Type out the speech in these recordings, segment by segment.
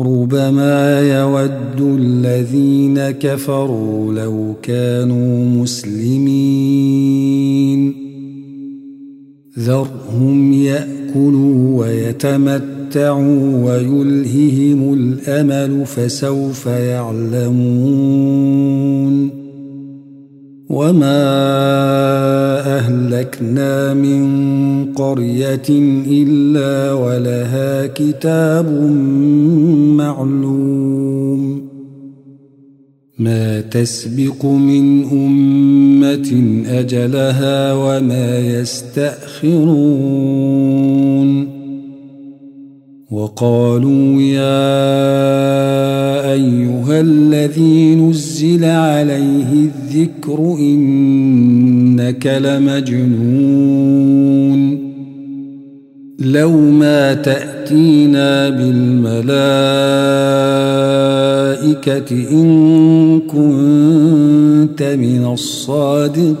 ربما يود الذين كفروا لو كانوا مسلمين ذرهم ياكلوا ويتمتعوا ويلههم الامل فسوف يعلمون وما اهلكنا من قريه الا ولها كتاب معلوم ما تسبق من امه اجلها وما يستاخرون وقالوا يا أيها الذي نزل عليه الذكر إنك لمجنون لو ما تأتينا بالملائكة إن كنت من الصادقين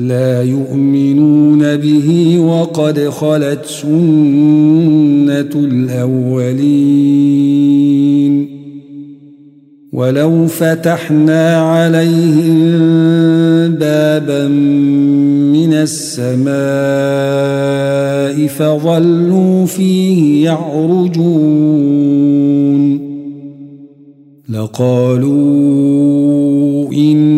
لا يؤمنون به وقد خلت سنة الأولين. ولو فتحنا عليهم بابا من السماء فظلوا فيه يعرجون. لقالوا سكر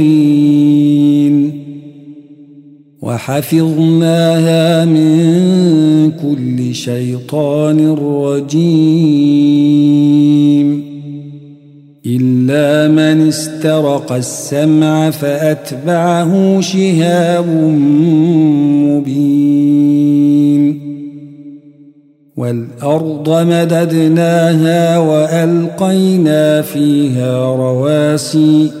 وحفظناها من كل شيطان رجيم. إلا من استرق السمع فأتبعه شهاب مبين. والأرض مددناها وألقينا فيها رواسي.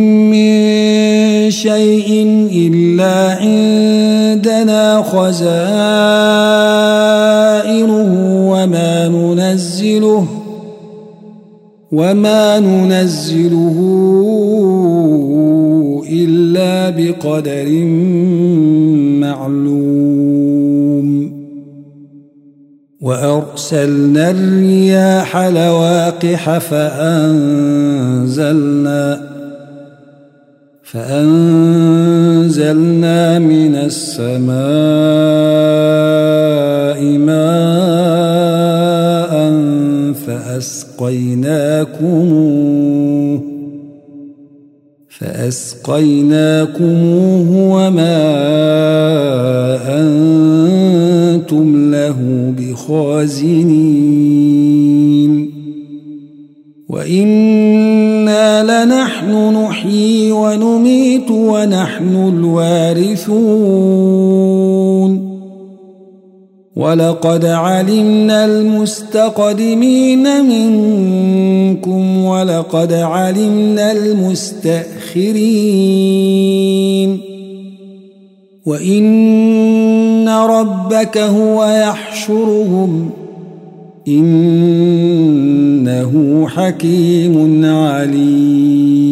خزائنه وما ننزله وما ننزله إلا بقدر معلوم. وأرسلنا الرياح لواقح فأنزلنا فأنزلنا من السماء ماء فأسقيناكموه فأسقيناكموه وما أنتم له بخازنين. ولقد علمنا المستقدمين منكم ولقد علمنا المستأخرين وإن ربك هو يحشرهم إنه حكيم عليم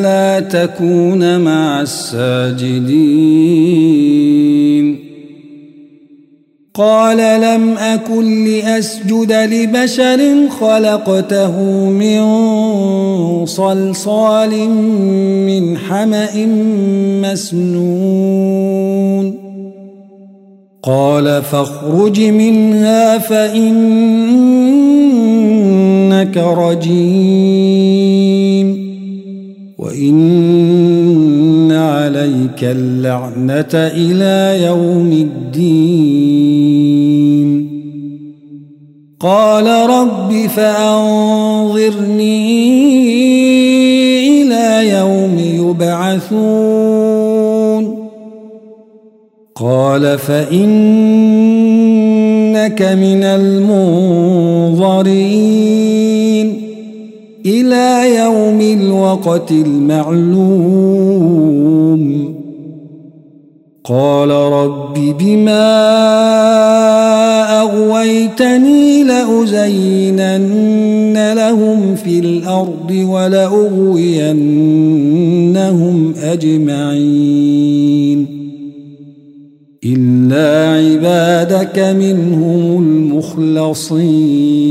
تكون مع الساجدين. قال لم أكن لأسجد لبشر خلقته من صلصال من حمأ مسنون. قال فاخرج منها فإنك رجيم. وإن عليك اللعنة إلى يوم الدين. قال رب فأنظرني إلى يوم يبعثون. قال فإنك من المنظرين. إلى يوم الوقت المعلوم. قال رب بما أغويتني لأزينن لهم في الأرض ولأغوينهم أجمعين. إلا عبادك منهم المخلصين.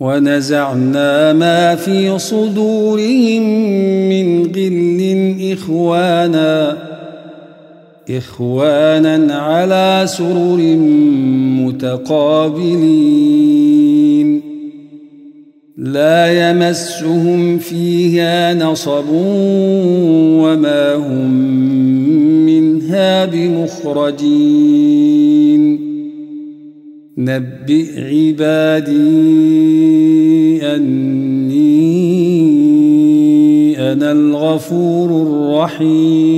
ونزعنا ما في صدورهم من غل إخوانا إخوانا على سرر متقابلين. لا يمسهم فيها نصب وما هم منها بمخرجين. نبئ عبادي أني أنا الغفور الرحيم.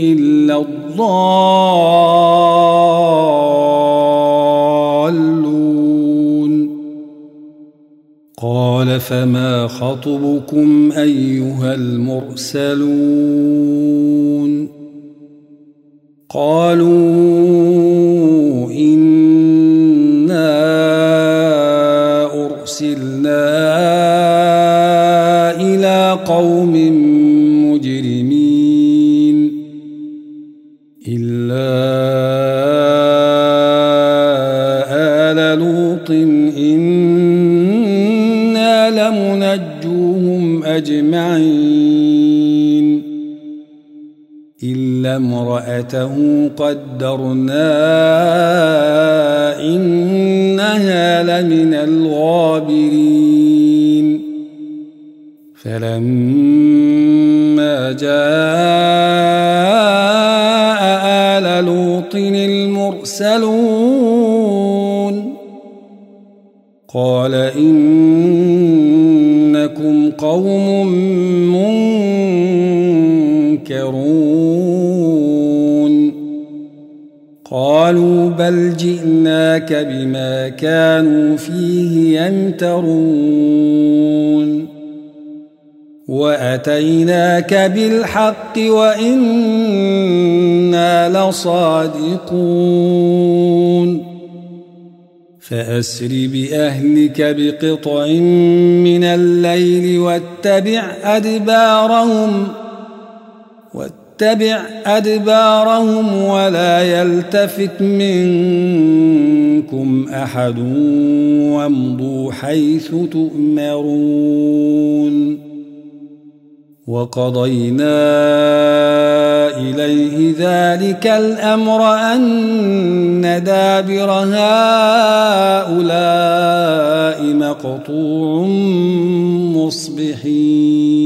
إلا الضالون. قال فما خطبكم أيها المرسلون؟ قالوا إنا أرسلنا إلى قوم الا امراته قدرنا انها لمن الغابرين فلما جاء آل لوط المرسلون قال إنكم قوم منكرون قالوا بل جئناك بما كانوا فيه يمترون. وأتيناك بالحق وإنا لصادقون. فأسر بأهلك بقطع من الليل واتبع أدبارهم واتبع أدبارهم ولا يلتفت منكم أحد وامضوا حيث تؤمرون. وقضينا إليه ذلك الأمر أن دابر هؤلاء مقطوع مصبحين.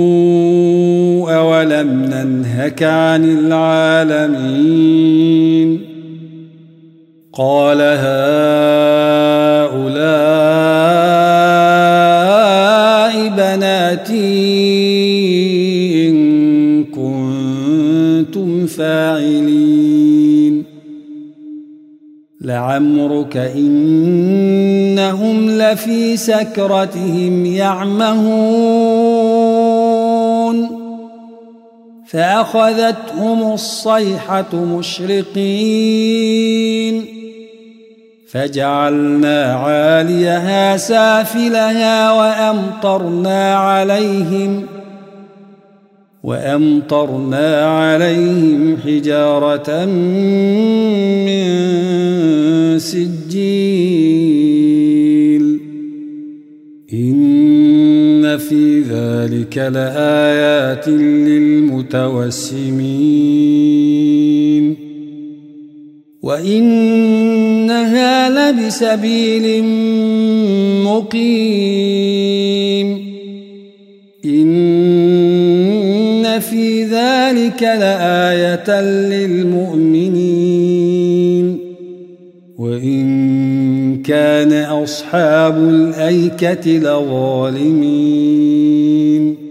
اولم ننهك عن العالمين. قال هؤلاء بناتي إن كنتم فاعلين. لعمرك إنهم لفي سكرتهم يعمهون. فأخذتهم الصيحة مشرقين. فجعلنا عاليها سافلها وأمطرنا عليهم وأمطرنا عليهم حجارة من سجيل. إن في ذلك لآيات للمتوسمين وإنها لبسبيل مقيم. إن في ذلك لآية للمؤمنين. وإن كان أصحاب الأيكة لظالمين.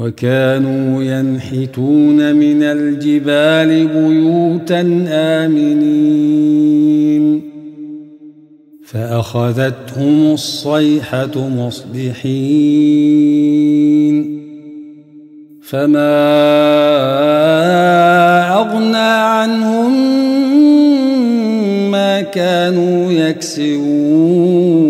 وكانوا ينحتون من الجبال بيوتا آمنين. فأخذتهم الصيحة مصبحين. فما أغنى عنهم ما كانوا يكسبون.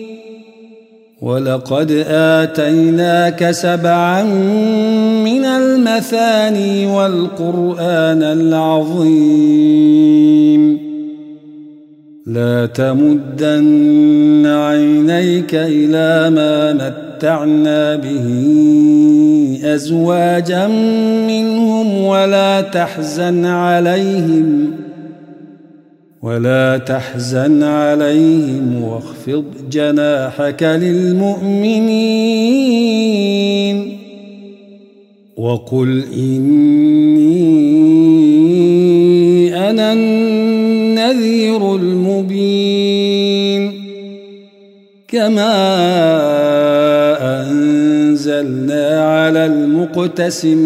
ولقد آتيناك سبعا من المثاني والقرآن العظيم. لا تمدن عينيك إلى ما متعنا به أزواجا منهم ولا تحزن عليهم. ولا تحزن عليهم واخفض جناحك للمؤمنين وقل إني أنا النذير المبين كما أنزلنا على المقتسمين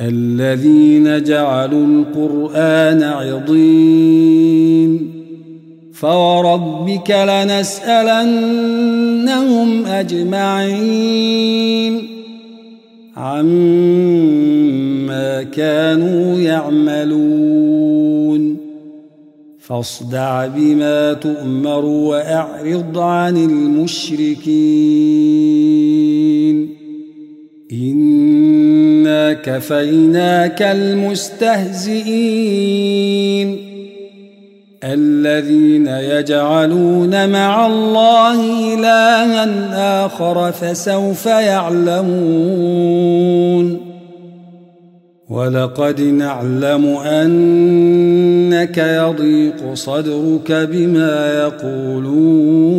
الذين جعلوا القرآن عضين. فوربك لنسألنهم أجمعين. عما كانوا يعملون. فاصدع بما تؤمر واعرض عن المشركين. كفيناك المستهزئين الذين يجعلون مع الله إلها آخر فسوف يعلمون ولقد نعلم أنك يضيق صدرك بما يقولون